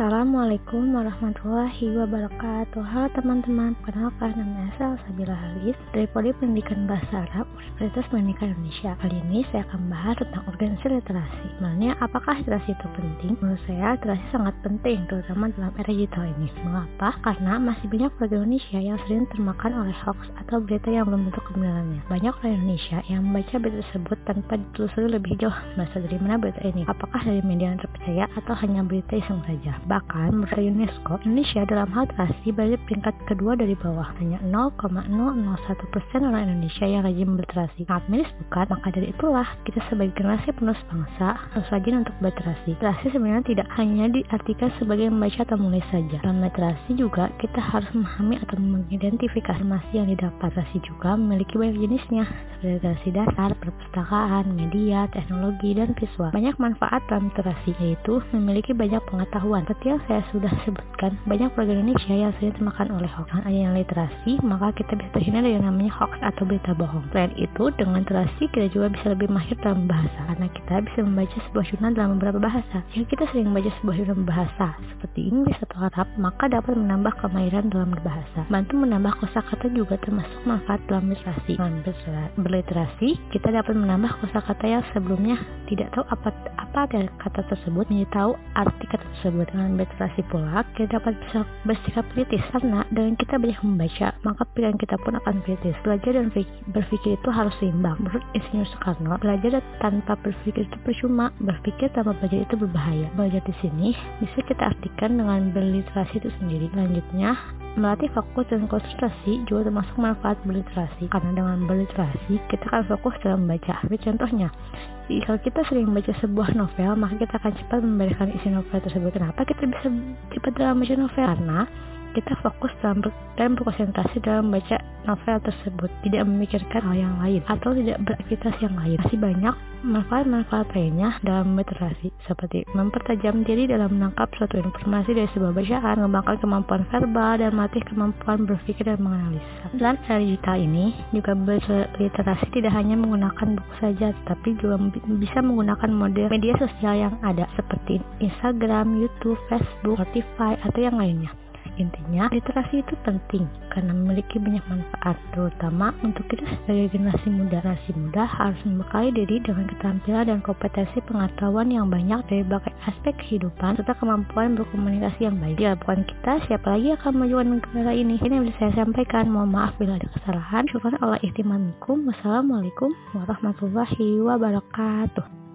Assalamualaikum warahmatullahi wabarakatuh Halo teman-teman, perkenalkan nama saya Sabila Halis dari Prodi Pendidikan Bahasa Arab Universitas Pendidikan Indonesia Kali ini saya akan bahas tentang organisasi literasi Sebenarnya apakah literasi itu penting? Menurut saya literasi sangat penting, terutama dalam era digital ini Mengapa? Karena masih banyak warga Indonesia yang sering termakan oleh hoax atau berita yang belum tentu kebenarannya Banyak orang Indonesia yang membaca berita tersebut tanpa ditelusuri lebih jauh Masa dari mana berita ini? Apakah dari media yang terpercaya atau hanya berita iseng saja? Bahkan menurut UNESCO, Indonesia dalam hal literasi berada peringkat kedua dari bawah. Hanya 0,001 persen orang Indonesia yang rajin berliterasi. Sangat miris bukan? Maka dari itulah kita sebagai generasi penerus bangsa harus rajin untuk berliterasi. Literasi sebenarnya tidak hanya diartikan sebagai membaca atau menulis saja. Dalam literasi juga kita harus memahami atau mengidentifikasi informasi yang didapat. Literasi juga memiliki banyak jenisnya seperti literasi dasar, perpustakaan, media, teknologi, dan visual. Banyak manfaat dalam literasi yaitu memiliki banyak pengetahuan. Seperti yang saya sudah sebutkan, banyak warga Indonesia yang sering termakan oleh hoax. Dengan adanya literasi, maka kita bisa terhindar dari namanya hoax atau berita bohong. Selain itu, dengan literasi kita juga bisa lebih mahir dalam bahasa, karena kita bisa membaca sebuah jurnal dalam beberapa bahasa. Jika kita sering membaca sebuah jurnal bahasa, seperti Inggris atau Arab, maka dapat menambah kemahiran dalam berbahasa. Bantu menambah kosakata juga termasuk manfaat dalam literasi. Dengan berliterasi, kita dapat menambah kosakata yang sebelumnya tidak tahu apa apa kata tersebut, menjadi tahu arti kata tersebut tersebut dengan literasi pula kita dapat bersikap kritis karena dengan kita banyak membaca maka pilihan kita pun akan kritis. Belajar dan berpikir itu harus seimbang. Menurut Insinyur Soekarno belajar tanpa berpikir itu percuma. Berpikir tanpa belajar itu berbahaya. Belajar di sini bisa kita artikan dengan berliterasi itu sendiri. Selanjutnya Melatih fokus dan konsentrasi juga termasuk manfaat berliterasi. Karena dengan berliterasi kita akan fokus dalam membaca. Contohnya, jika kita sering membaca sebuah novel, maka kita akan cepat membedakan isi novel tersebut. Kenapa kita bisa cepat dalam membaca novel? Karena kita fokus dalam dan berkonsentrasi dalam membaca novel tersebut, tidak memikirkan hal yang lain atau tidak beraktivitas yang lain. Masih banyak manfaat-manfaat lainnya dalam literasi, seperti mempertajam diri dalam menangkap suatu informasi dari sebuah bacaan, mengembangkan kemampuan verbal, dan melatih kemampuan berpikir dan menganalisa. Dalam cara digital ini, juga berliterasi tidak hanya menggunakan buku saja, tapi juga bisa menggunakan model media sosial yang ada, seperti Instagram, YouTube, Facebook, Spotify, atau yang lainnya. Intinya, literasi itu penting karena memiliki banyak manfaat, terutama untuk kita sebagai generasi muda. Generasi muda harus membekali diri dengan keterampilan dan kompetensi pengetahuan yang banyak dari berbagai aspek kehidupan serta kemampuan berkomunikasi yang baik. Jika bukan kita, siapa lagi akan memajukan negara ini? Ini yang bisa saya sampaikan. Mohon maaf bila ada kesalahan. Syukur Allah ihtimamikum. Wassalamualaikum warahmatullahi wabarakatuh.